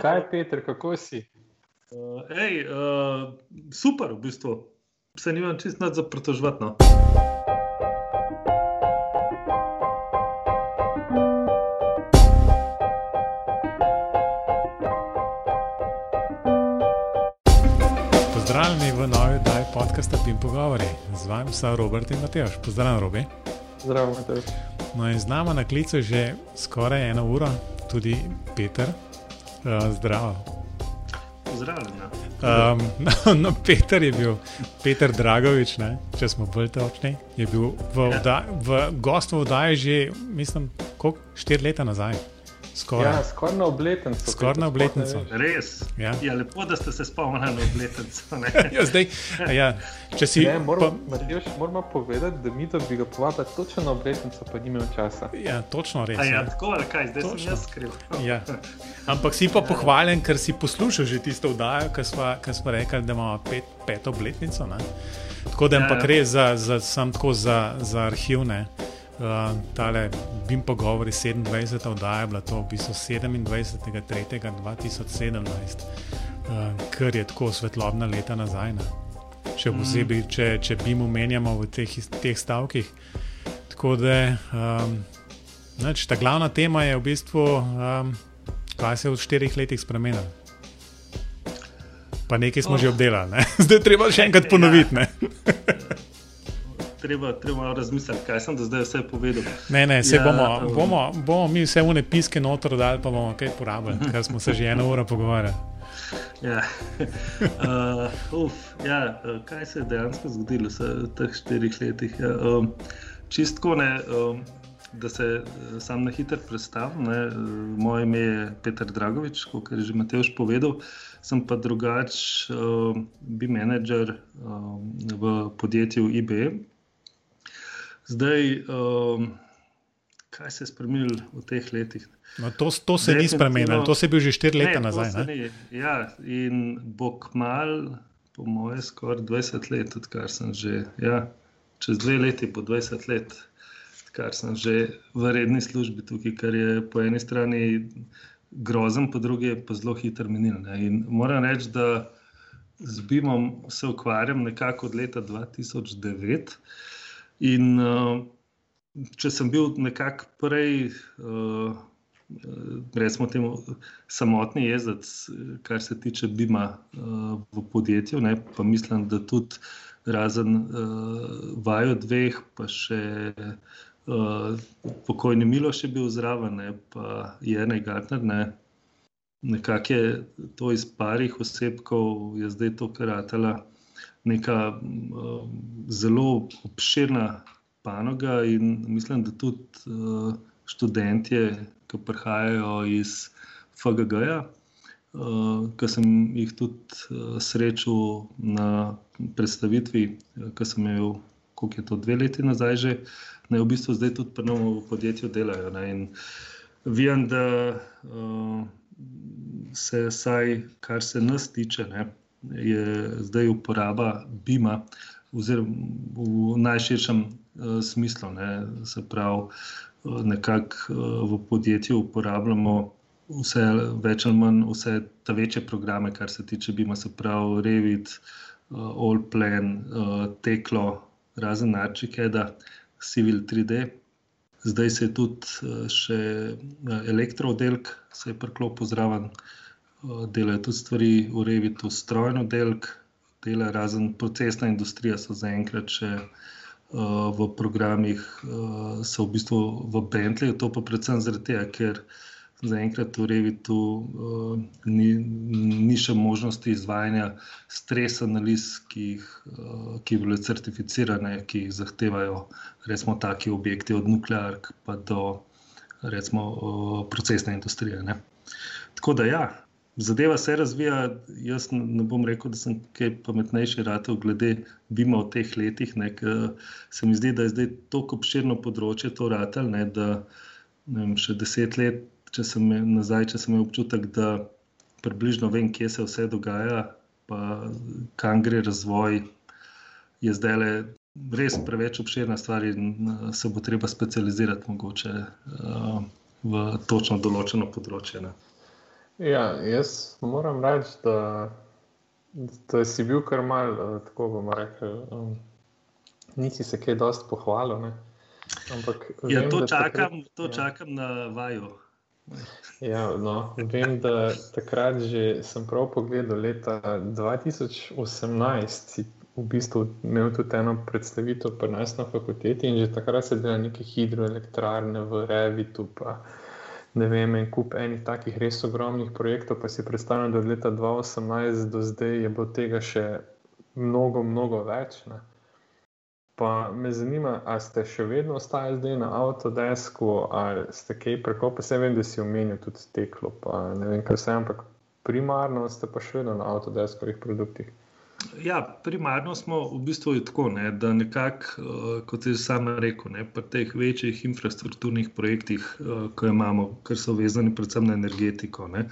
Kaj je, Peter, kako si? Uh, ej, uh, super, v bistvu. Se nimam čist nad za pritožvati. No. Pozdravljeni v novi oddaji podcasta Pim Pogovori. Z vami so Robert in Matejš. Pozdravljen, Robi. Zdravo, Matejš. No in z nami na klicu že skoraj eno uro, tudi Peter. Uh, zdravo. Pozdravljen. Ja. Um, no, Peter je bil, Peter Dragovič, ne, če smo bolj točni, je bil v, Ja. v gostvu vdaji že, mislim, koliko, štiri leta nazaj. Skoraj. Ja, skoraj na obletnico. Skoraj na obletnico. Res. Ja. Ja, lepo, da ste se spomnili na obletnico. ne. Ja, zdaj, ja, če si. Ne, moramo, pa, Matejš, moramo povedati, da mi to bi ga povabili točno na obletnico, pa ni imel časa. ja, točno res. A ja, Ja. tako ali kaj, zdaj Točno. sem jaz skril. Ja. Ampak si pa pohvaljen, ker si poslušal že tisto vdajo, ki smo, rekli, da imamo pet, peto obletnico. Ne? Tako da Ja, ampak ja. res za, za, sam tako za, za arhivne. Uh, tale Bim pogovori 27. oddaja je bila to v bistvu 27.3.2017, uh, kar je tako svetlobna leta nazaj. Ne? Še posebej, če, če Bim omenjamo v teh, teh stavkih. Tako da um, Nač, ta glavna tema je v bistvu, um, kaj se je v štirih letih spremenilo. Pa nekaj smo Oh. že obdelali, ne? zdaj treba še enkrat ponoviti. Treba, treba malo razmisliti, kaj sem do zdaj vse povedal. ne, ne se Ja, bomo, um. bomo, bomo mi vse une piske noter dali, pa bomo kaj porabili, ker smo se že eno uro pogovarjali. Ja. Uh, uf, ja, uh, kaj se je dejansko zgodilo v teh štirih letih? Ja, um, čistko ne, um, da se uh, sam na hitro predstavim. Ne, uh, moje ime je Petr Dragovič, kot je že Mateoš povedal. Sem pa drugač, uh, bi menedžer um, v podjetju IBM. Zdaj, um, kaj se je spremenilo v teh letih? No, to, to se ni Definitivno- spremenilo, to se je bil že štiri leta Ne, nazaj. Ne? ni. Ja, in bo kmal, po mojem, skoraj 20 let, odkar sem že. Ja, čez dve leti bo 20 let, odkar sem že v redni službi tukaj, kar je po eni strani grozen, po drugi je pa zelo hiter minil. Ne. In moram reči, da z BIM-om se ukvarjam nekako od leta 2009. In uh, če sem bil nekako prej. Uh, Recimo temu samotni jezdec, kar se tiče Bima uh, v podjetju, ne, pa mislim, da tudi razen uh, vaju dveh, pa še uh, pokojni Miloš je bil zraven, ne, pa Jene Gartner. Ne, nekako je to iz parih osebkov, je zdaj to karatela neka uh, zelo obširna panoga in mislim, da tudi uh, študentje, ki prihajajo iz FGG-ja, uh, ki sem jih tudi uh, srečal na predstavitvi, ki sem imel, koliko je to dve leti nazaj že, ne v bistvu zdaj tudi pri novem v podjetju delajo. Ne, in vem, da uh, se vsaj, kar se nas tiče, ne, je zdaj uporaba BIM-a, oziroma v najširšem uh, smislu, ne, se pravi, uh, nekako uh, v podjetju uporabljamo vse več ali manj, vse te večje programe, kar se tiče BIM-a, se pravi Revit, uh, Allplan, uh, Teklo, razen Archicada, Civil 3D. Zdaj se je tudi še elektrooddelek, se je priklopil zraven, uh, delajo tudi stvari v Revitu, strojno oddelek, dela razen procesna industrija, so zaenkrat še uh, v programih, uh, so v bistvu v Bentleyu, to pa predvsem zaradi tega, ker zaenkrat v Revitu uh, ni, ni še možnosti izvajanja stres analiz, ki, jih, uh, ki bile certificirane, ki jih zahtevajo recimo taki objekti od nukleark pa do recimo uh, procesne industrije. Ne. Tako da ja. Zadeva se razvija, jaz ne bom rekel, da sem kaj pametnejši ratelj glede Bima v teh letih. Ne, se mi zdi, da je zdaj tako obširno področje to ratelj, ne, da ne vem, še deset let, če imel nazaj, če sem imel občutek, da približno vem, kje se vse dogaja, pa kam gre razvoj, je zdaj le res preveč obširna stvar in eh, se bo treba specializirati mogoče uh, v točno določeno področje. Ne. Ja, jaz moram reči, da, da si bil kar mal, tako bomo rekli, um, nisi se kaj dosti pohvalil. Ne? Ampak, ja, vem, to, čakam, takrat, to ja. čakam na vaju. Ja, no, vem, da takrat že sem prav pogledal, leta 2018 si v bistvu imel tudi eno predstavitev pri nas na fakulteti in že takrat se dela neke hidroelektrarne v Revitu. Pa, ne vem, en kup enih takih res ogromnih projektov, pa si predstavljam, da od leta 2018 do zdaj je bilo tega še mnogo, mnogo več. Ne. Pa me zanima, ali ste še vedno ostali zdaj na Autodesku, ali ste kaj preko, pa se vem, da si omenil tudi teklo, pa ne vem, kaj vse, ampak primarno ste pa še vedno na Autodeskovih produktih. Ja, primarno smo v bistvu tako, ne, da nekako, uh, kot je sam rekel, ne, pri teh večjih infrastrukturnih projektih, uh, ko imamo, ker so vezani predvsem na energetiko. Ne,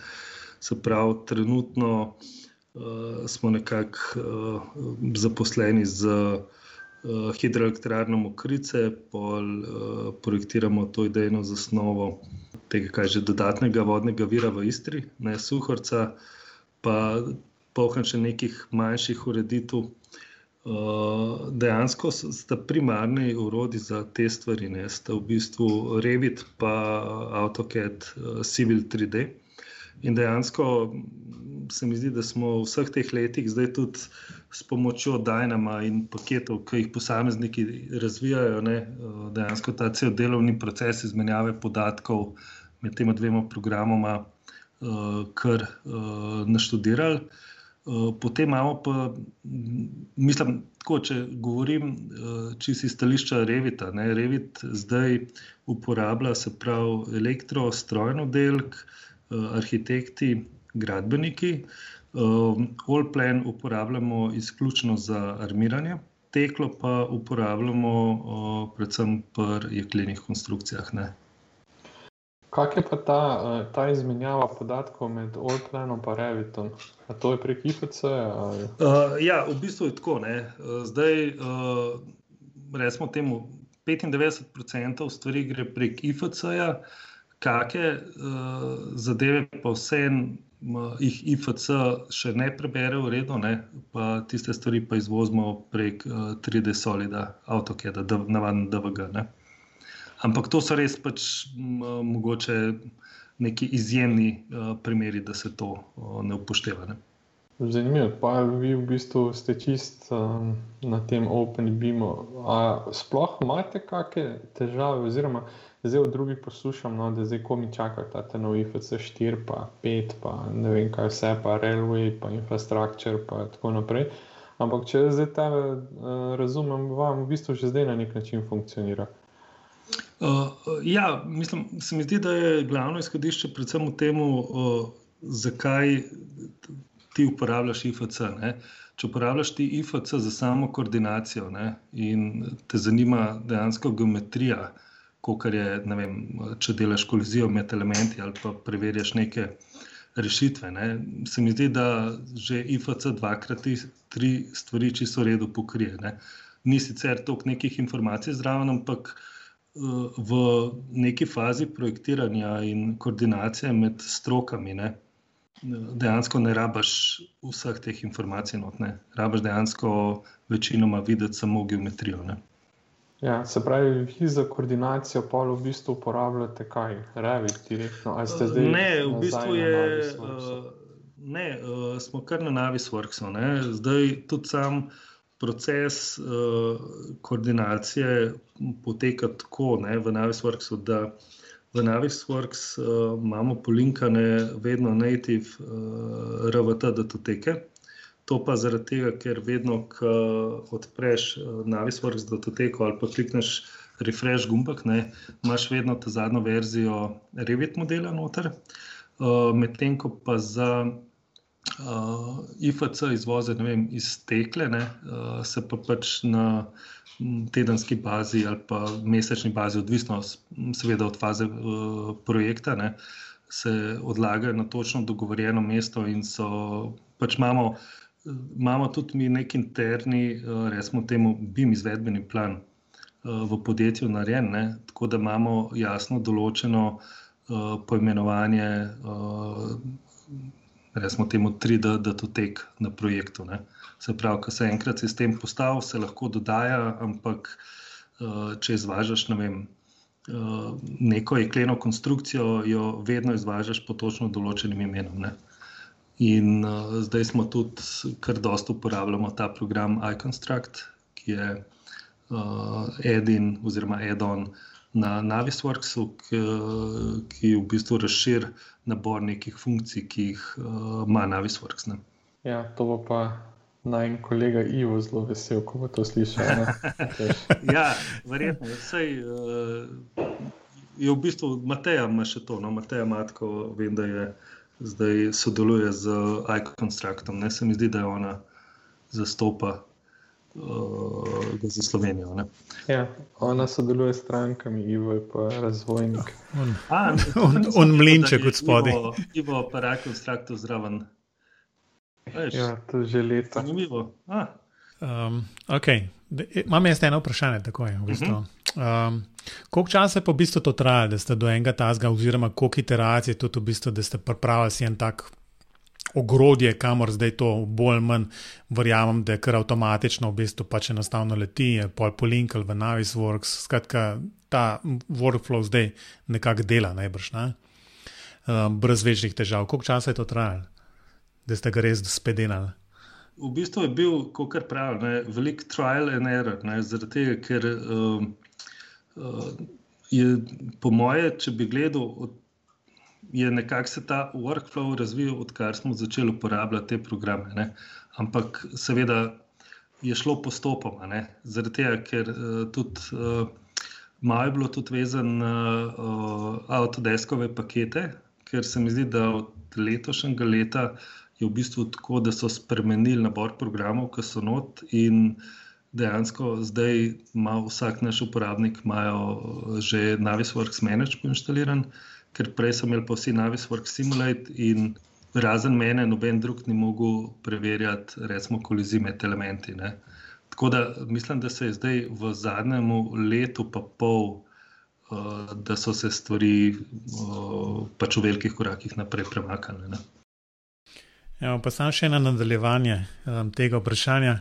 se pravi, trenutno uh, smo nekako uh, zaposleni z uh, hidroelektrarno Mokrice, pol uh, projektiramo to idejno zasnovo tega, kaj že dodatnega vodnega vira v Istri, ne Suhorca. Pa polhem še nekih manjših ureditev. Uh, dejansko sta primarni urodi za te stvari, ne sta v bistvu Revit in AutoCAD uh, Civil 3D. In dejansko se mi zdi, da smo v vseh teh letih zdaj tudi s pomočjo Dynama in paketov, ki jih posamezniki razvijajo, ne, uh, dejansko ta cel delovni proces izmenjave podatkov med tema dvema programoma, uh, kar uh, naštudirali. Eh, potem imamo pa, mislim, tako, če govorim, eh, če si stališča Revita. Ne, Revit zdaj uporablja se pravi elektro, strojno delk, eh, arhitekti, gradbeniki. Allplan uporabljamo izključno za armiranje, teklo pa uporabljamo predvsem pri jeklenih konstrukcijah. Ne. Kaj je pa ta, eh, ta izmenjava podatkov med Orklanom in Revitom? A to je prek IFC? Ali? Uh, ja, v bistvu je tako. Ne. Eh, zdaj, uh, recimo, temu 95% stvari gre prek IFC-ja, kakšne uh, zadeve pa vseeno. Jih IFC še ne prebere v redu, ne? pa tiste stvari pa izvozimo prek uh, 3D Solida, AutoCAD, navaden DVG. Ne? Ampak to so res pač mogoče neki izjemni uh, primeri, da se to uh, ne upošteva. Ne? Zanimivo, pa vi v bistvu ste čist um, na tem OpenBeamu. Sploh imate kakšne težave, oziroma zdaj od drugih poslušam, no, da zdaj komi čakate ta nov IFC 4, pa 5, pa ne vem kaj vse, pa Railway, pa Infrastructure, pa tako naprej. Ampak če zdaj ta uh, razumem, vam v bistvu že zdaj na nek način funkcionira. Uh, ja, mislim, se mi zdi, da je glavno izhodišče predvsem v tem, uh, zakaj ti uporabljaš IFC. Ne? Če uporabljaš ti IFC za samo koordinacijo ne? in te zanima dejansko geometrija, kot je, vem, če delaš kolizijo med elementi ali pa preverjaš neke rešitve. Ne? Se mi zdi, da že IFC dvakrat tri stvari čisto v redu pokrije. Ni sicer toliko nekih informacij zraven, ampak v neki fazi projektiranja in koordinacije med strokami. Ne, dejansko ne rabiš vseh teh informacij, ne rabiš dejansko večinoma videti samo geometrijo. Ne. Ja, se pravi, vi za koordinacijo pa v bistvu uporabljate kaj, Revit, direktno. Ne, v bistvu je. Uh, ne, uh, smo kar na Navisworksu. Zdaj tudi sam proces uh, koordinacije poteka tako ne, v Navisworksu, da v Navisworks uh, imamo polinkane vedno native uh, RVT datoteke. To pa zaradi tega, ker vedno, ko odpreš Navisworks datoteko ali pa klikneš refresh gumbek, ne, imaš vedno ta zadnjo verzijo Revit modela noter. Uh, Medtem ko pa za uh, IFC izvoze vem, iz tekle, ne, uh, se pa pač na tedenski bazi ali pa mesečni bazi, odvisno seveda od faze uh, projekta, ne, se odlagajo na točno dogovorjeno mesto in so pač imamo. Imamo tudi mi nek interni, recimo, temu BIM izvedbeni plan v podjetju narejen, ne? tako da imamo jasno določeno uh, poimenovanje Resmo temu 3D datotek na projektu. Ne. Se pravi, ko se enkrat sistem postavi, se lahko dodaja, ampak uh, če izvažaš ne vem, uh, neko jekleno konstrukcijo, jo vedno izvažaš po točno določenim imenom. Ne. In uh, zdaj smo tudi kar dosto uporabljamo ta program iConstruct, ki je uh, edin oziroma edon na Navisworksu, ki, ki v bistvu razširi nabor nekih funkcij, ki jih uh, ima Navisworks. Ne. Ja, to bo pa naj kolega Ivo zelo vesel, ko bo to slišal. ja, verjetno. Vsej, uh, je v bistvu Mateja ima še to, no, Mateja Matko, vem, da je zdaj sodeluje z iConstructom. Ne se mi zdi, da je ona zastopa uh, za Slovenijo. Ne? Ja, ona sodeluje s strankami, Ivo je pa razvojnik. On, A, on, on mlinček od spodaj. Ivo pa rako straktu zraven. Ja, to je že leta. Zanimivo. Um, okay. E, imam jaz eno vprašanje, tako je. V bistvu. uh -huh. um, koliko časa je pa v bistvu to trajalo, da ste do enega tazga, oziroma koliko iteracij je to v bistvu, da ste pripravili si en tak ogrodje, kamor zdaj to bolj ali manj verjamem, da je kar avtomatično, v bistvu pač enostavno leti, je pol polinkal v Navisworks. Skratka, ta workflow zdaj nekako dela, najbrž, ne? um, brez večjih težav. Koliko časa je to trajalo, da ste ga res spedenali? V bistvu je bil, kot pravi, velik trial and error, zaradi tega, ker um, uh, je po moje, če bi gledal od je nekako se ta workflow razvijal, odkar smo začeli uporabljati te programe. Ne? Ampak seveda je šlo postopoma, zaradi tega, ker uh, tudi uh, malo je bilo tudi vezano na uh, avtodeskove pakete, ker se mi zdi, da od letošnjega leta je v bistvu tako, da so spremenili nabor programov, ki so not in. Dejansko zdaj ima vsak naš uporabnik že Navisworks Management inštaliran, ker prej so imeli pa vsi Naviswork Simulate in razen mene, noben drug ni mogel preverjati, recimo, kolizij med elementi. Ne. Tako da mislim, da se je zdaj v zadnjem letu, pa pol, uh, da so se stvari uh, pač v velikih korakih naprej premaknile. Ja, pa samo še eno nadaljevanje um, tega vprašanja.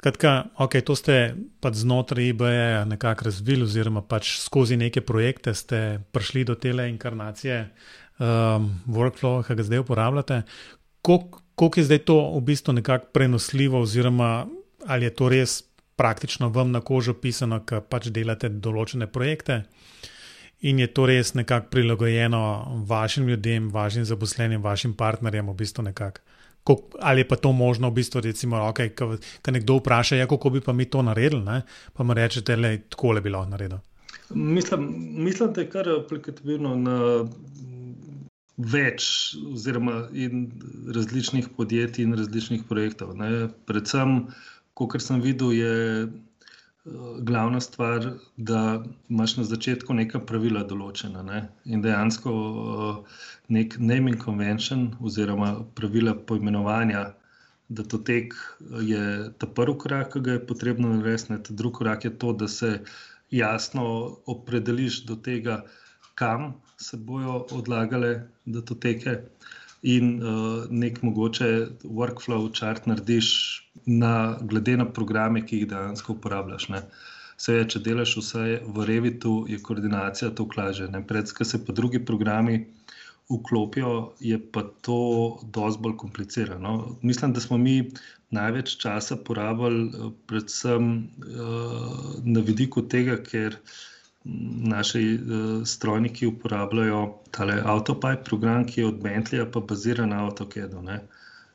Skratka, okay, to ste pač znotraj IBE nekako razvili, oziroma pač skozi neke projekte ste prišli do te inkarnacije um, workflow, ki ga zdaj uporabljate. Kako je zdaj to v bistvu nekako prenosljivo, oziroma ali je to res praktično vam na kožo pisano, ker pač delate določene projekte in je to res nekako prilagojeno vašim ljudem, vašim zaposlenim, vašim partnerjem, v bistvu nekako ali je pa to možno, v bistvu, recimo, okay, ko nekdo vpraša, ja, kako bi pa mi to naredili, ne? pa mu rečete, da je tako le bilo naredjeno. Mislim, mislim, da je kar aplikativno na več oziroma različnih podjetij in različnih projektov. Ne? Predvsem, kot sem videl, je glavna stvar, da imaš na začetku neka pravila določena. Ne? In dejansko nek naming convention oziroma pravila poimenovanja, da to tek je ta prvi korak, ki ga je potrebno narediti, drugi korak je to, da se jasno opredeliš do tega, kam se bojo odlagale datoteke in uh, nek mogoče workflow chart narediš na, glede na programe, ki jih dejansko uporabljaš. Vse, če delaš vse v Revitu, je koordinacija to klaže. Predskaj se pa drugi programi vklopijo, je pa to dosti bolj komplicirano. Mislim, da smo mi največ časa porabili, eh, predvsem uh, na vidiku tega, ker naši uh, strojniki uporabljajo tale Autopipe program, ki je od Bentleya, pa bazira na AutoCAD-u.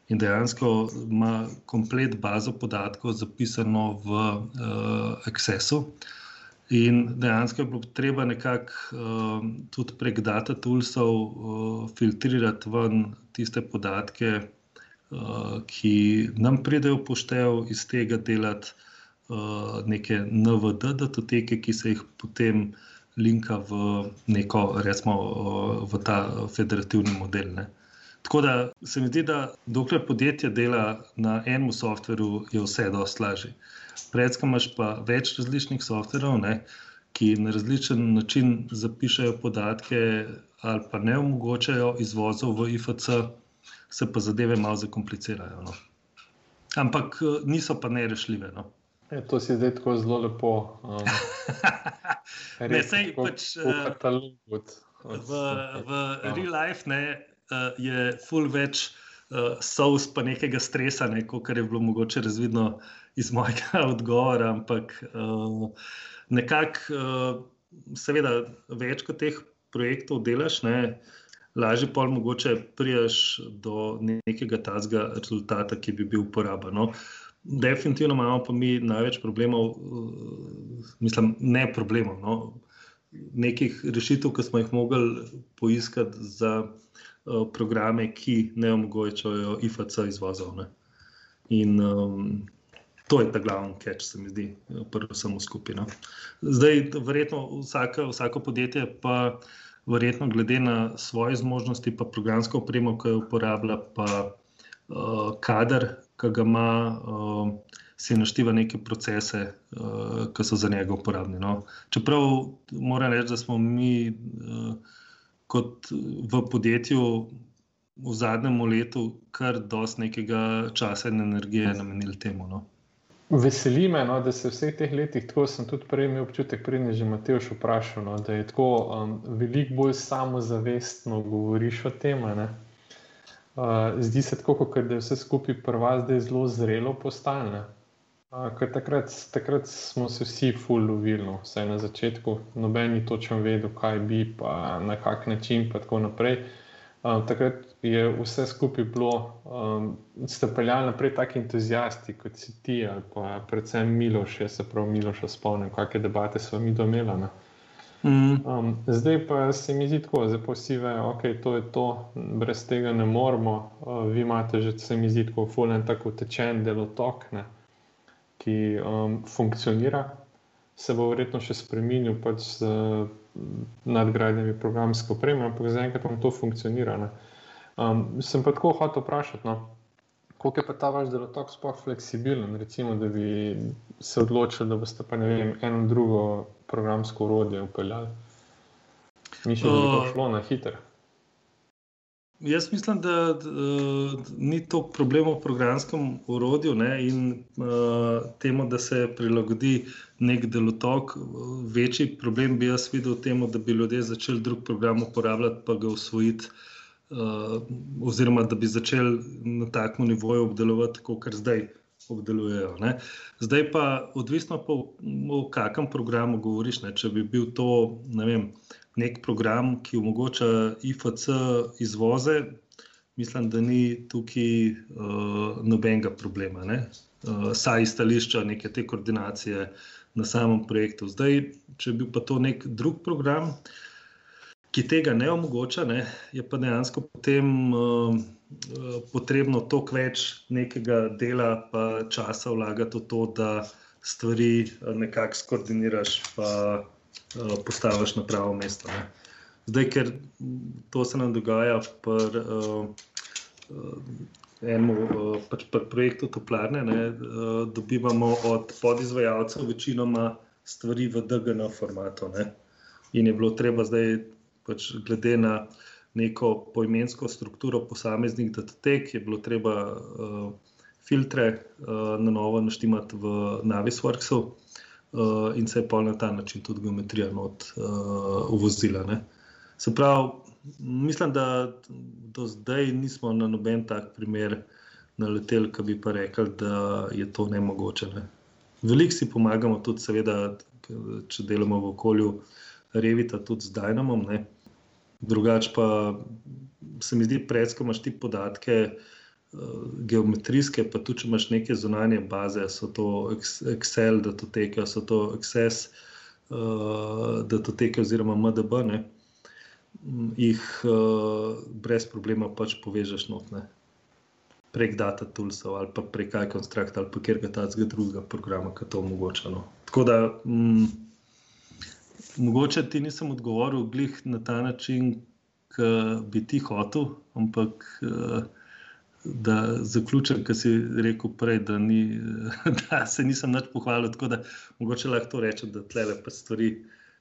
In dejansko ima komplet bazo podatkov zapisano v uh, Accessu. In dejansko je bilo treba nekako uh, tudi prek data toolsov uh, filtrirati ven tiste podatke, uh, ki nam pridejo poštev, iz tega delati neke NVD datoteke, ki se jih potem linka v neko, recimo, uh, v ta federativni model. Ne. Tako da se mi zdi, da dokler podjetje dela na enem softveru, je vse dosti lažje. Predskaj imaš pa več različnih softverov, ne, ki na različen način zapišajo podatke ali pa ne omogočajo izvozov v IFC. se pa zadeve malo zakomplicirajo. No. Ampak niso pa nerešljive. No. Je, to si zdaj tako zelo lepo. Um, ne, sej, pač, uh, v, v ja. real life ne, uh, je full več uh, sous, pa nekega stresa, ne, kar je bilo mogoče razvidno iz mojega odgovora. Ampak uh, nekako, uh, seveda, več kot teh projektov delaš. Ne, Lažje pa mogoče priješ do nekega tazga rezultata, ki bi bil uporaben. No. Definitivno imamo pa mi največ problemov, uh, mislim, ne problemov, no. nekih rešitev, ki smo jih mogli poiskati za uh, programe, ki ne omogočajo IFC izvozov. Ne. In um, to je ta glavni catch, se mi zdi, prvo samo skupino. Zdaj, verjetno vsaka, vsako podjetje pa verjetno glede na svoje zmožnosti, pa programsko opremo, ki jo uporablja, pa uh, kader, ki ga ima, uh, si naštiva neke procese, uh, ki so za njega uporabni. No. Čeprav moram reči, da smo mi uh, kot v podjetju v zadnjem letu kar dosti nekega časa in energije namenili temu. No. Veseli me, no, da se v vseh teh letih, tako sem tudi prej imel občutek, prej je že Matejš vprašal, no, da je tako um, veliko bolj samozavestno govoriš o tem. Uh, zdi se tako, kot da je vse skupaj pri vas zdaj zelo zrelo postalo. Uh, takrat, takrat smo se vsi fullovili, no, vse na začetku, noben ni točno vedel, kaj bi, pa na kak način, in tako naprej. Um, takrat je vse skupaj bilo, um, ste peljali naprej tako entuzijasti kot si ti, ali pa predvsem Miloš, jaz se prav Miloš spomnim, kakšne debate smo mi domela. Um, zdaj pa se mi zdi tako, pa vsi vejo, da okay, to je to, brez tega ne moremo. Uh, vi imate že, se mi zdi, tako fulen, tako tečen delotok, ne, ki um, funkcionira. Se bo verjetno še spremenil pač z uh, nadgradnjami programske opreme, ampak zaenkrat vam to funkcionira. Um, sem pa tako hotel vprašati, no, koliko je pa ta vaš delotok sploh fleksibilen, recimo, da bi se odločili, da boste pa ne vem, eno drugo programsko urodje upeljali. Mišljeno, da bi to šlo na hitro. Jaz mislim, da, da, da ni to problem v programskem urodju ne, in uh, temu, da se prilagodi nek delotok. Večji problem bi jaz videl v tem, da bi ljudje začeli drug program uporabljati, pa ga usvojiti. Uh, oziroma, da bi začeli na takem nivoju obdelovati, kot zdaj obdelujejo. Ne. Zdaj pa, odvisno pa o kakem programu govoriš. Ne. Če bi bil to ne vem, nek program, ki omogoča IFC izvoze, mislim, da ni tukaj uh, nobenega problema. Uh, saj iz stališča neke te koordinacije na samem projektu. Zdaj, če bi bil pa to nek drug program ki tega ne omogoča, ne, je pa dejansko potem uh, potrebno toliko več nekega dela in časa vlagati v to, da stvari uh, nekako skoordiniraš in uh, postaviš na pravo mesto. Ne. Zdaj, ker to se nam dogaja pri uh, enem uh, pač pr projektu Toplarne, ne, uh, dobivamo od podizvajalcev večinoma stvari v DGN formatu. Ne. In je bilo treba zdaj pač glede na neko poimensko strukturo posameznih datotek, je bilo treba uh, filtre uh, na novo naštimati v Navisworksu uh, in se je pa na ta način tudi geometrija not uh, uvozila. Ne. Se pravi, mislim, da do zdaj nismo na noben tak primer naleteli, ki bi pa rekli, da je to ne mogoče. Ne. Veliko si pomagamo tudi, seveda, če delamo v okolju Revita, tudi z Dynamom. Ne. Drugače pa se mi zdi, da imaš ti podatke, uh, geometrijske, pa tudi če imaš neke zunanje baze, so to Excel, da to teke, so to Access, uh, da to teke, oziroma MDB, ne, jih uh, brez problema pač povežeš notne. Prek data toolsov ali pa prek iConstruct ali pa kjer ga ta drugega programa, ki to omogoča. No. Tako da. Mm, mogoče ti nisem odgovoril glih na ta način, ki bi ti hotel, ampak da zaključim, kar si rekel prej, da, ni, da se nisem več pohvalil. Tako da mogoče lahko to rečem, da tle pa stvari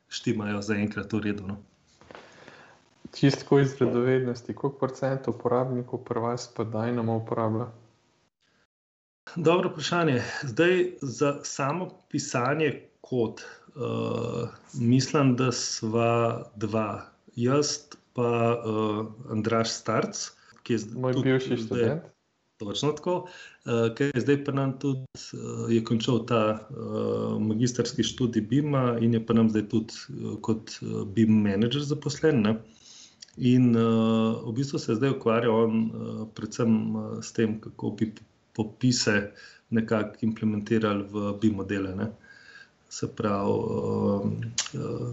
štimajo za enkrat v redu. No. Čistko iz redovednosti, koliko procentov uporabnikov pri vas pa Dynamo uporablja? Dobro vprašanje. Zdaj za samo pisanje kod, uh, mislim, da sva dva. Jaz pa uh, Andraš Starc, ki je zdaj moj bivši študent. Točno tako, uh, ki je zdaj pa nam tudi uh, je končal ta uh, magistrski študij BIM-a in je pa nam zdaj tudi uh, kot uh, BIM menedžer zaposlen. Ne? In uh, v bistvu se zdaj ukvarja on uh, predvsem uh, s tem, kako bi popise nekako implementirali v BIM modele. Ne? Se pravi, uh,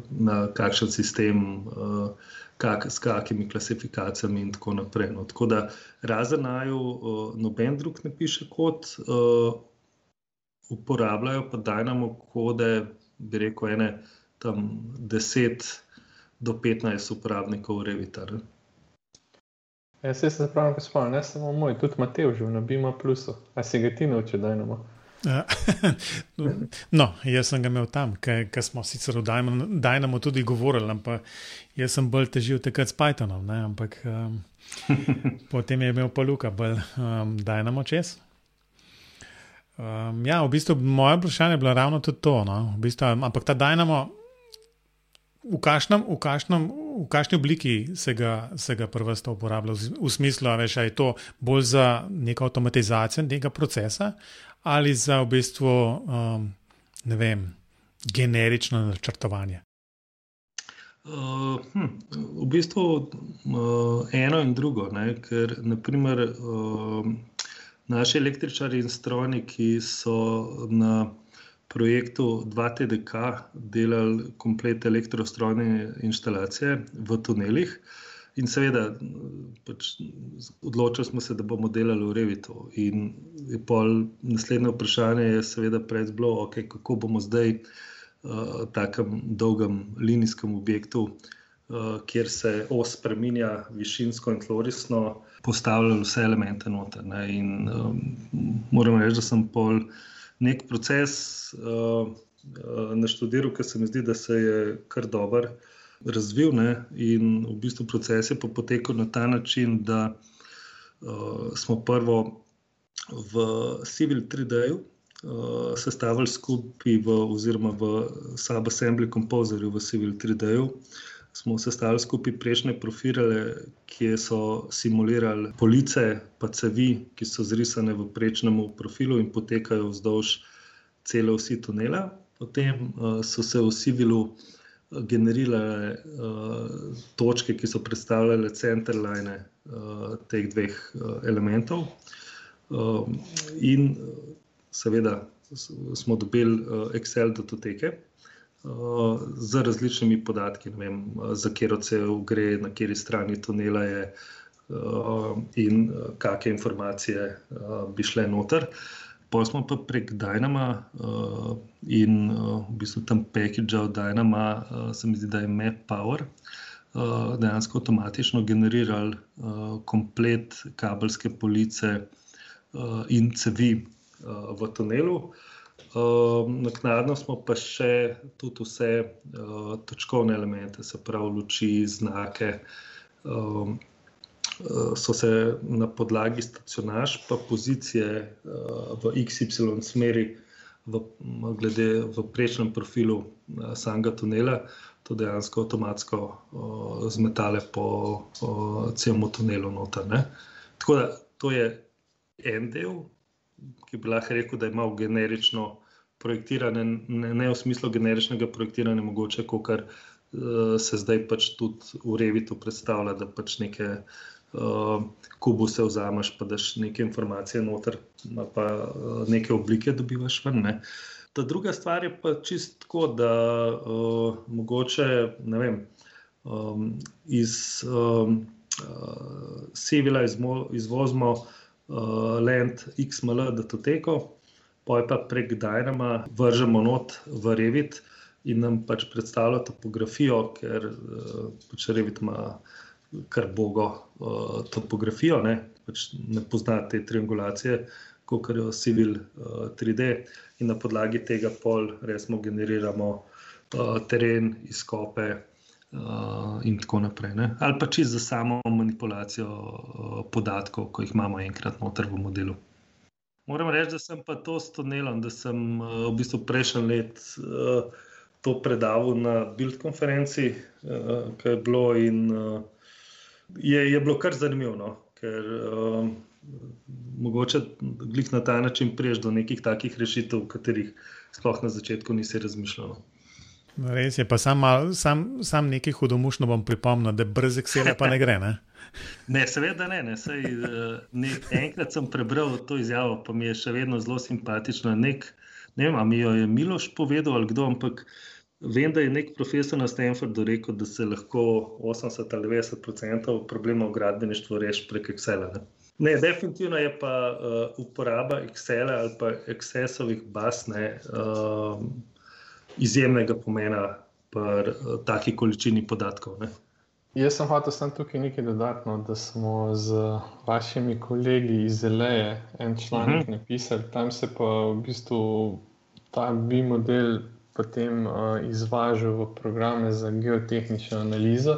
na kakšen sistem, uh, kak, s kakimi klasifikacijami, in tako naprej. No, tako da, razen naju, uh, noben drug ne piše uh, uporabljajo pa Dynamo kode, bi rekel, ene tam deset do petnajst uporabnikov Revitar. Jaz se zapravim, da spomnim, ne samo moj, tudi Matej že na Bima Plusu. A si ga ti naučil, da imamo? no, jaz sem ga imel tam, ker smo sicer o Dynamo tudi govorili, ampak jaz sem bolj težil takrat s Pythonom, ne? ampak um, potem je imel pa Luka bolj um, Dynamo čez. Um, ja, v bistvu moje vprašanje je bilo ravno tudi to. No? V bistvu, ampak ta Dynamo, v kakšnem, v kakšnem, v kakšni obliki se ga, se ga prvo uporablja, v, v smislu, da je to bolj za neko avtomatizacijo tega procesa ali za v bistvu um, ne vem, generično načrtovanje. Uh, hm, v bistvu uh, eno in drugo, ne, ker naprimer, uh, naši električari in strojniki so na projektu 2TDK delali komplet elektrostrojne instalacije v tunelih. In seveda, pač odločili smo se, da bomo delali v Revitu. In naslednje vprašanje je, seveda, prej bilo, okay, kako bomo zdaj uh, takem dolgem linijskem objektu, uh, kjer se os spremenja višinsko in tlorisno, postavljali vse elemente noter. Ne? In um, moram reči, da sem pol nek proces uh, uh, naštudiral, ker se mi zdi, da se je kar dober razvil. Ne? In v bistvu proces je pa potekal na ta način, da uh, smo prvo v Civil 3D-ju uh, sestavili skupaj, v, oziroma v Subassembly Composerju v Civil 3D-ju. Smo sestavili skupaj prejšnje profile, ki so simulirali police, pa cevi, ki so zrisane v prejšnjem profilu in potekajo vzdolž cele vsi tunela. Potem uh, so se v Civilu uh, generirale uh, točke, ki so predstavljale centerline uh, teh dveh uh, elementov. Uh, in seveda smo dobili uh, Excel datoteke z različnimi podatki, vem, za katero cev gre, na kateri strani tunela je in kakšne informacije bi šle noter. Pa smo pa prek Dynama in v bistvu tam package od Dynama, se mi zdi, da je MapPower. Dejansko avtomatično generirali komplet kabelske police in cevi v tunelu. Um, naknadno smo pa še tudi vse uh, točkovne elemente, se pravi, luči, znake. Um, so se na podlagi stacionaž, pa pozicije uh, v XY smeri, v, glede v prejšnjem profilu uh, samega tunela, to dejansko avtomatsko zmetale po celem tunelu. Noter, Tako da to je en del, ki bi lahko rekel, da ima generično projektiranje, ne, ne v smislu generičnega projektiranja, mogoče, kot kar se zdaj pač tudi v Revitu predstavlja, da pač neke uh, kubuse vzameš, pa daš neke informacije noter, pa uh, neke oblike dobivaš ven. Ne. Ta druga stvar je pa čist tako, da uh, mogoče ne vem. Um, iz um, uh, Sevilla izvozimo uh, Land XML, da to teko, poj pa prek Dynama vržemo not v Revit in nam pač predstavlja topografijo, ker uh, pač Revit ima kar bogo uh, topografijo, ne, pač ne pozna te triangulacije, kot jo Civil uh, 3D in na podlagi tega pol resmo generiramo uh, teren, izkope, uh, in tako naprej. Ne? Ali pa čisto za samo manipulacijo uh, podatkov, ko jih imamo enkrat noter v modelu. Moram reči, da sem pa to s tunelom, da sem uh, v bistvu prejšnji let uh, to predaval na Build konferenci, uh, ki je bilo in uh, je, je bilo kar zanimivo. No? Ker uh, mogoče glih na ta način priješ do nekih takih rešitev, o katerih sploh na začetku nisi razmišljal. No? Res je, pa sam, sam, sam nekaj hudomušno bom pripomnil, da brez Excela pa ne gre. Ne? Ne, seveda ne. ne. Sej, eh, ne. Enkrat sem prebral to izjavo, pa mi je še vedno zelo simpatično. Nek, ne vem, ali mi jo je Miloš povedal ali kdo, ampak vem, da je nek profesor na Stanfordu rekel, da se lahko 80 ali 90 odstotkov problemov v gradbeništvu reši prek Excela. Ne. Ne, definitivno je pa uh, uporaba Excela ali pa Excesovih baz. Uh, izjemnega pomena pri uh, taki količini podatkov. Ne? Jaz sem hotel samo tukaj nekaj dodatno, da smo z vašimi kolegi iz Zeleje en članek uh mhm. -huh. napisali, tam se pa v bistvu ta bi model potem uh, izvažal v programe za geotehnično analizo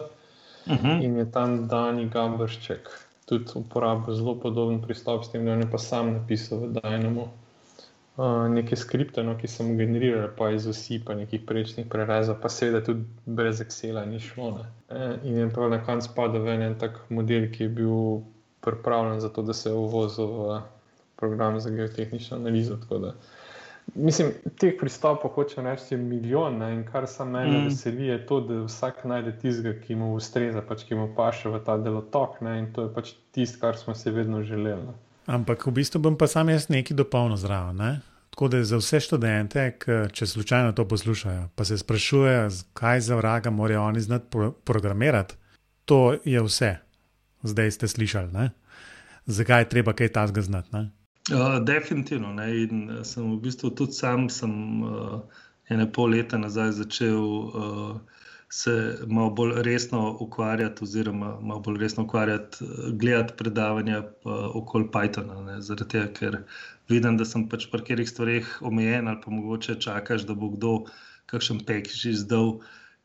uh mhm. -huh. in je tam Dani Gabršček tudi uporabil zelo podoben pristop s tem, da je pa sam napisal v Dynamo neke skripte, no, ki sem generirali, pa iz vsi, pa nekih prejšnjih prerezov, pa seveda tudi brez Excela ni šlo. Ne. E, in je pa na koncu padel v en tak model, ki je bil pripravljen za to, da se je uvozil v program za geotehnično analizo. Mislim, teh pristopov hoče reči milijon ne, in kar se meni mm. veseli, je to, da vsak najde tistega, ki mu ustreza, pač, ki mu paše v ta delotok ne, in to je pač tisto, kar smo si vedno želeli. Ne. Ampak v bistvu bom pa sam jaz nekaj dopolnil zraven. Ne? Tako da za vse študente, ki, če slučajno to poslušajo, pa se sprašujejo, kaj za vraga morajo oni znati pro programirati, to je vse. Zdaj ste slišali, ne? zakaj je treba kaj tasga znati. Uh, definitivno. Ne? In uh, sem v bistvu tudi sam, sem uh, ene pol leta nazaj začel. Uh, se malo bolj resno ukvarjati, oziroma malo bolj resno ukvarjati, gledati predavanja okoli Pythona. Ne, zaradi tega, ker vidim, da sem pač pri katerih stvareh omejen, ali pa mogoče čakaš, da bo kdo kakšen pekž izdal,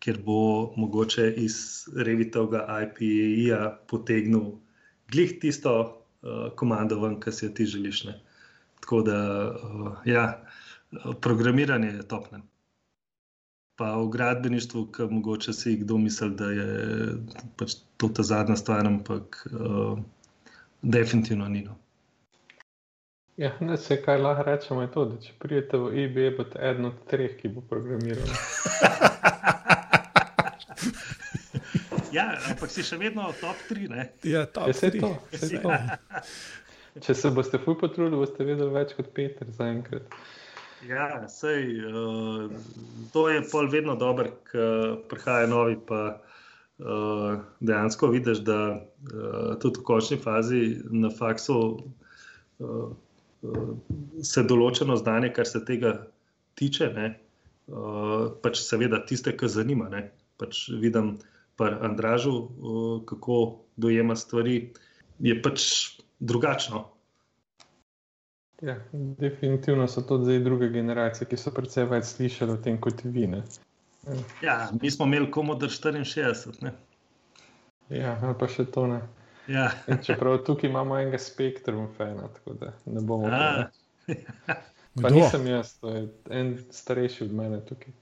ker bo mogoče iz revitovega IPA potegnil glih tisto uh, komando, ven, ki si jo ti želiš. Ne. Tako da, uh, ja, programiranje je topne pa v gradbeništvu, ki mogoče si kdo misli, da je pač to ta zadnja stvar, ampak uh, definitivno ni. No. Ja, ne, vse, kar lahko rečemo, je to, da če pridete v eBay, boste eden od treh, ki bo programiral. ja, ampak si še vedno top 3. Ja, top 3. Ja, to, če se boste fuj potrudili, boste vedeli več kot Peter zaenkrat. Ja, sej, uh, to je pol vedno dobro, ker prihaja novi. Pa, uh, dejansko vidiš, da uh, tudi v končni fazi na faksu uh, uh, se določeno znanje, kar se tega tiče, ne, uh, pač seveda tiste, ki zanima. Ne, pač vidim pa Andražu, uh, kako dojema stvari, je pač drugačno. Ja, definitivno so to zdaj druge generacije, ki so predvsej več slišali o tem kot vi. Ne? Ja, mi smo imeli komodor 64. Ne? Ja, ali pa še to ne. Ja. Čeprav tukaj imamo enega spektrum, fajna, tako da ne bomo. Pa nisem jaz, to je en starejši od mene tukaj.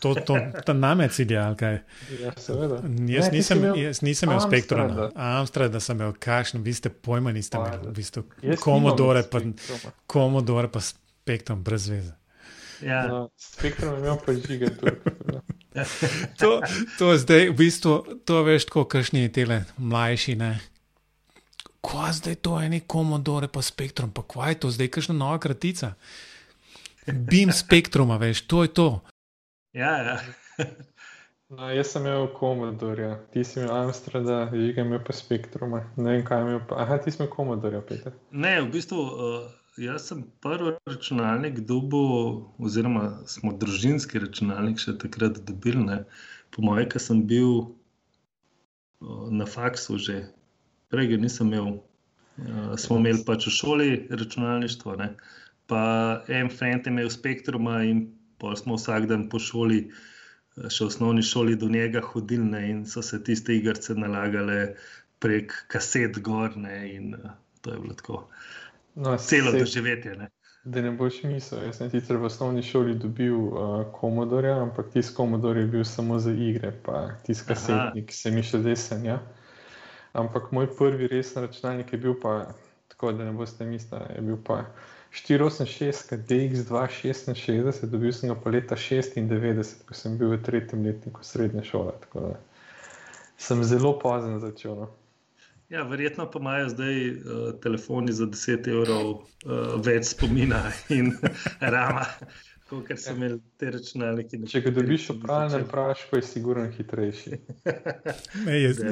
To, to, to name cilje, ali kaj? Ja, seveda. Jaz ne, nisem, imel, jaz nisem imel spektra. Amstrad, da sem imel kakšno, vi ste pojma, niste imeli. Vi ste komodore, pa, komodore, pa spektrum, brez veze. Ja. No, spektrum imel pa žige. to, to zdaj, v bistvu, to veš, kot kakšni tele mlajši, ne. Kva zdaj to je, neko komodore, pa spektrum, pa kva je to zdaj, kakšna nova kratica. Bim spektruma, veš, to je to. Ja, ja. no, jaz sem imel komodorja, ti si imel Amstrada, žiga imel pa spektruma. Ne vem, kaj imel. Pa... Aha, ti si imel komodorja, Peter. Ne, v bistvu. Uh... Jaz sem prvi računalnik dobil, oziroma smo družinski računalnik še takrat dobili. Ne. Po mojem, ki sem bil na faksu že, prej ga nisem imel. Uh, smo imeli pač v šoli računalništvo, ne. pa en fant je imel spektruma in pa smo vsak dan po šoli še v osnovni šoli do njega hodili in so se tiste igrice nalagale prek kaset gorne in uh, to je bilo tako. No, celo doživetje. Ne? Da ne boš mislil, jaz sem sicer v osnovni šoli dobil uh, komodorja, ampak tisti komodor je bil samo za igre, pa tisti kasetnik se mi še zdaj sanja. Ampak moj prvi resen računalnik je bil pa, tako da ne boste mislili, je bil pa 486, DX2, 66, dobil sem ga pa leta 96, ko sem bil v tretjem letniku srednje šole. Tako da sem zelo pozen začel. No. Ja, verjetno pa imajo zdaj uh, telefoni za 10 evrov uh, več spomina in rama, kot so imeli te računalnike. Če ga dobiš v pravnem prašku, je sigurno hitrejši. Ne, jaz,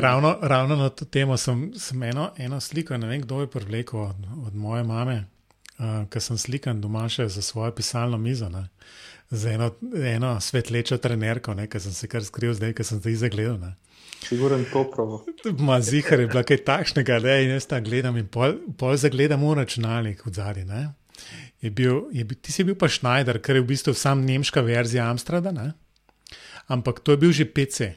ravno, ravno na to temo sem, sem eno, eno sliko, ne vem, kdo je privlekel od, od moje mame, uh, ker sem slikan doma še za svojo pisalno mizo. Ne. Za eno, eno svetlečo trenerko, ki sem se kar skril, zdaj, ki sem zdaj zagledal. Siguren toprovo. Ma zihar je bila kaj takšnega, da je jaz tam gledam in pol, pol zagledam v računalnik v zadnji. Je bil, je bil, ti si bil pa Schneider, kar je v bistvu sam nemška verzija Amsterdama, ampak to je bil že PC.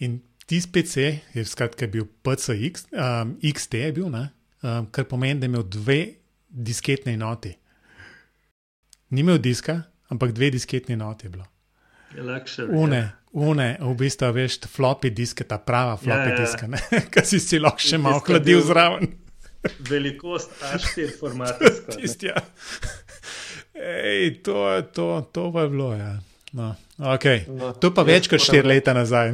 In tisti PC je skratka bil PCX, um, XT je bil, um, kar pomeni, da je imel dve disketne enoti. Ni imel diska, ampak dve disketne enoti je bilo. Une, une, v bistvu, veš, floppy diske, ta prava floppy ja, ja. diska, ki si si lahko še malo hladil zraven. Velikost A4 formata. Tisti, ja. Ej, to, to, to pa je bilo, ja. No, okay. no, to pa več kot štiri leta nazaj.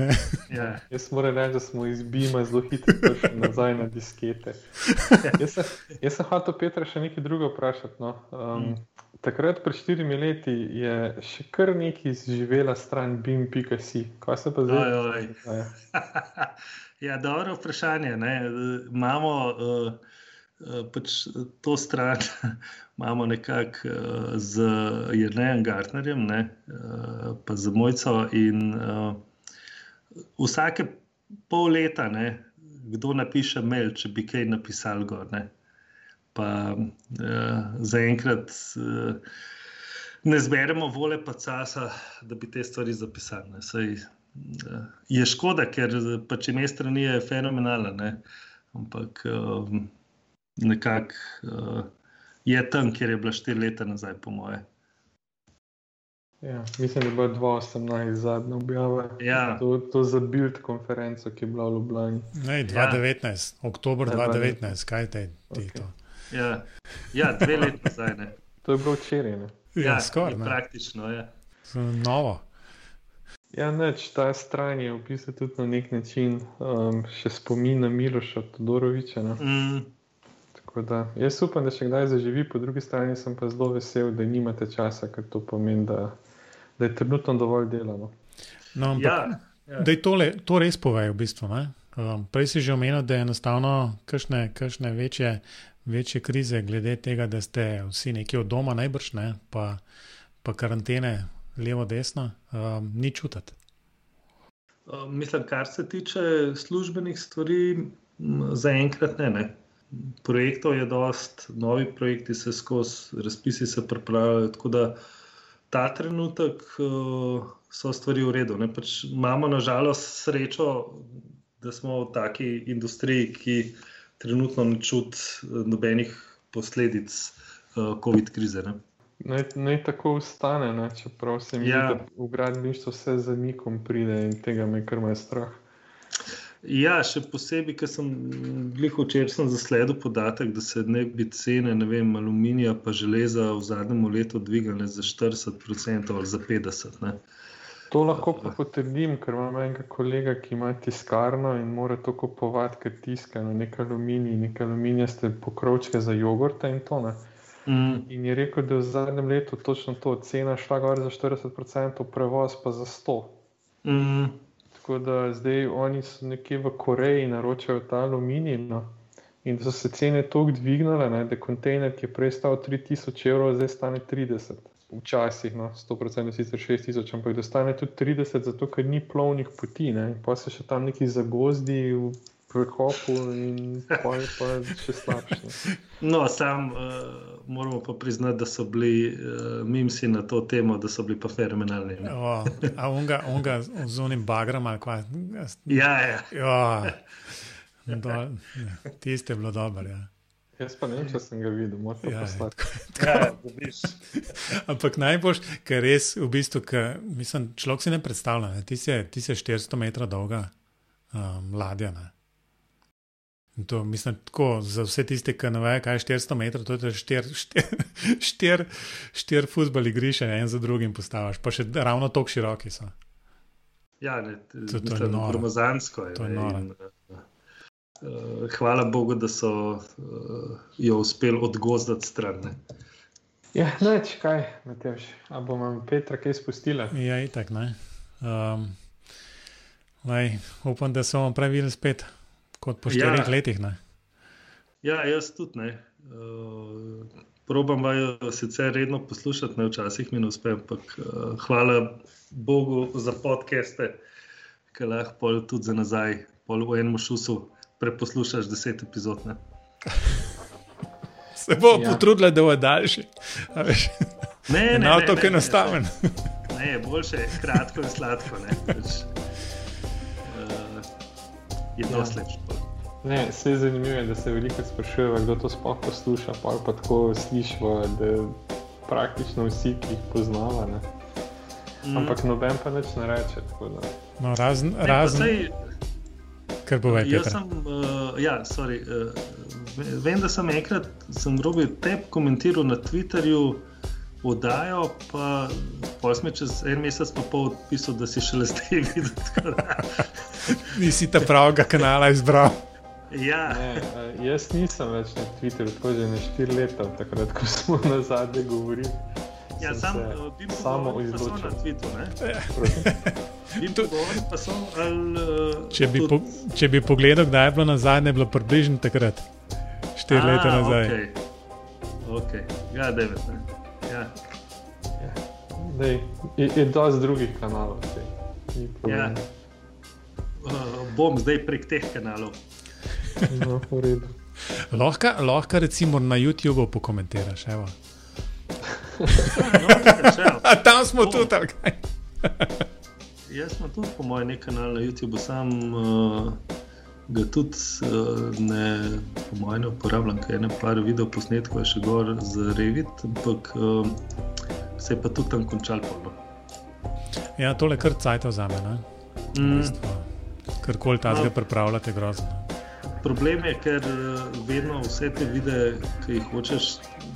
Ja. Jaz moram reči, da smo iz Bima zelo hitro prišli nazaj na diskete. jaz, sem, jaz sem hotel Petra še nekaj drugo vprašati. No. Um, mm. Takrat, pred štirimi leti, je še kar nekaj izživela stran BIM.si. Kaj se pa zdaj dogaja? ja, dobro vprašanje. Ne. Imamo uh, pač to stran, imamo nekako uh, z Jrnejem Gartnerjem, ne, pa z Mojco. In uh, vsake pol leta, ne, kdo napiše mail, če bi kaj napisal gor. Ne pa uh, zaenkrat uh, ne zberemo vole, pa časa, da bi te stvari zapisali. Saj, uh, je škoda, ker pač ime strani je fenomenalna, ne? ampak uh, nekako uh, je tam, kjer je bila štiri leta nazaj, po moje. Ja, mislim, da je bilo 2018 zadnja objava. Ja. To, to za Bild konferenco, ki je bila v Ljubljani. Ne, 2019, ja. oktober 2019, kaj te je to? Ja, ja dve leti nazaj. Ne. To je bilo včeraj. Ja, ja skoraj. Praktično je. Ja. Novo. Ja, neč, ta stran je v bistvu tudi na nek način um, še spomin na Miloša Todoroviča. Mm. Da, jaz upam, da še kdaj zaživi, po drugi strani pa sem zelo vesel, da nimate časa, ker to pomeni, da, da je trenutno dovolj delano. No, ampak, ja, ja. Da je tole, to res povejo, v bistvu. Um, prej si že omenil, da je enostavno kakšne večje večje krize, glede tega, da ste vsi nekje od doma, najbrž ne, pa, pa karantene, levo, desno, um, ni čutiti. Um, mislim, kar se tiče službenih stvari, zaenkrat ne, ne. Projektov je dost, novi projekti se skozi, razpisi se pripravljajo. Tako da ta trenutek uh, so stvari v redu. Pač imamo nažalost srečo, da smo v taki industriji, ki trenutno ne čuti eh, nobenih posledic uh, COVID krize. Ne? Naj, naj tako ustane, ne? čeprav se mi ja. zdi, da v gradbištvu vse za nikom pride in tega me kar me strah. Ja, še posebej, ker sem bil včeraj zasledil podatek, da se ne bi cene ne vem, aluminija in železa v zadnjem letu dvignile za 40% ali za 50%. Ne. To lahko pa potrdim, ker imam enega kolega, ki ima tiskarno in mora to kupovati, ker tiska no, nekaj aluminija, nekaj aluminija, ste pokrovčke za jogurte in to. Mm. In je rekel, da je v zadnjem letu točno to, cena šla gor za 40%, prevoz pa za 100%. Mm. Tako da zdaj oni so nekje v Koreji naročajo ta aluminij. No. In so se cene tako dvignile, da je kontejner, ki je prej stal 3000 evrov, zdaj stane 30 včasih, no, 100% sicer 6000, ampak da stane tudi 30, zato ker ni plovnih poti, ne? pa se še tam neki zagozdi prekopu in pa je pa še slabše. No, sam uh, moramo pa priznati, da so bili uh, mimsi na to temo, da so bili pa fenomenalni. A unga, unga z unim bagrom ali kaj? Ja, ja. ja. Do, tiste je bilo dobro. Ja. Jaz pa ne vem, če sem ga videl, moram Ja, poslati. ja. Ampak najbolj, ker res v bistvu, ker, mislim, človek si ne predstavlja, ne? Ti, si, je- ti si je 400 metrov dolga um, ladja. Ne? In To, mislim, tako, za vse tiste, ki ne vejo, kaj je 400 metrov, to je štir, štir, štir, štir futbol igrišče, en za drugim postaviš, pa še ravno tako široki so. Ja, ne, To- to je mislim, noro. gromozansko je. To je noro. in, uh, hvala Bogu, da so uh, jo uspeli odgozdati stran. Ne. Ja, neč kaj, Matevš. A bomo Petra kaj spustila? Ja, itak, ne. Um, lej, upam, da so bomo pravili spet, kot po štirih Ja. letih. Ne? Ja, jaz tudi ne. Uh, probam vaju sicer redno poslušati, ne včasih mi ne uspe, ampak uh, hvala Bogu za podcaste, ki lahko pol tudi za nazaj, pol v enem šusu preposlušaš deset epizod. Ne. Se bo Ja. potrudila, da bo daljši. Ne, ne, Ne, ne, to ne, je ne, enostaven. Ne, ne, boljše je kratko in sladko. Ne, pač, uh, je Ja. dosti lepše. Ne, se je zanimivo, da se veliko sprašuje, kdo to sploh posluša, pa pa tako slišimo, da praktično vsi, ki jih poznava. Ne? Mm. Ampak noben pa nič ne reče. tako da. No, razen, Ne, pa razen sej, kar bo več. Jaz sem, uh, ja, sorry, uh, ve- vem, da sem enkrat, sem robil te komentiral na Twitterju, oddajo, pa pol sem čez en mesec pa pol odpisal, da si šele zdaj videl. Nisi ta pravega kanala izbral. Ja, Ne, eh, jaz nisem več na Twitterju, tako že na štiri leta, takrat, ko smo na zadnje govorili. ja sem sam se uh, bim samo na izločil. Bim To- pogovoril, pa so ali. Uh, Če bi, po, če bi pogledal, kdaj je bilo na zadnje, je bilo približno takrat, štiri leta nazaj. Okay. Okay. Ja, devet. Ne. Ja. Dej, je, je dosti drugih kanalov. problema. Ja. Uh, bom zdaj prek teh kanalov. No. Lahko, lahko recimo na YouTubu pokomentiraš. Evo. No, tam smo O. tudi, ali kaj? Jaz imam tudi, po mojem, nek kanal na YouTubu, sam uh, ga tudi uh, ne, po mojem, ne uporabljam, ker je ene par video posnetkov še gor za Revit, ampak uh, se je pa tudi tam končal. Pol, no. Ja, tole kar cajt vzame. ne. V mm, bistvu. Karkoli tazga No. pripravljate, grozno. Problem je, ker uh, vedno vse te videe, ki jih hočeš,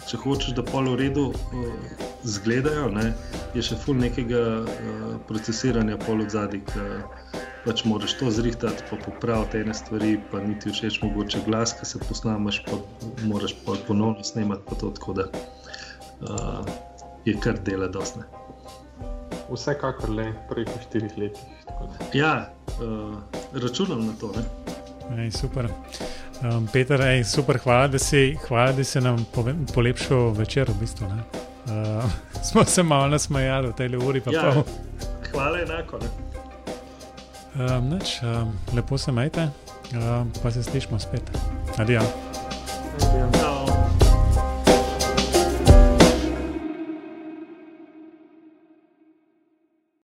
če hočeš, da pol v redu uh, zgledajo, ne, je še ful nekega uh, procesiranja pol od zadaj. Pač moraš to zrihtati, pa popraviti ene stvari, pa niti všeč mogoče glas, ki se posnamaš, pa moraš pa ponovno snemati. Pa to, tako da uh, je kar dela dosne. Vsekakor le preko štirih letih. Ja, uh, računam na to. Ne? Ej, super. Um, Peter, ej, super, hvala, da si, hvala, da si nam pove- polepšal večer. V bistvu, ne. uh, smo se malo nasmejali v tej uri, pa Ja. pol. Hvala enako. Ne? Um, nič, um, lepo se majte, um, pa se slišmo spet. Adijo. Adijo.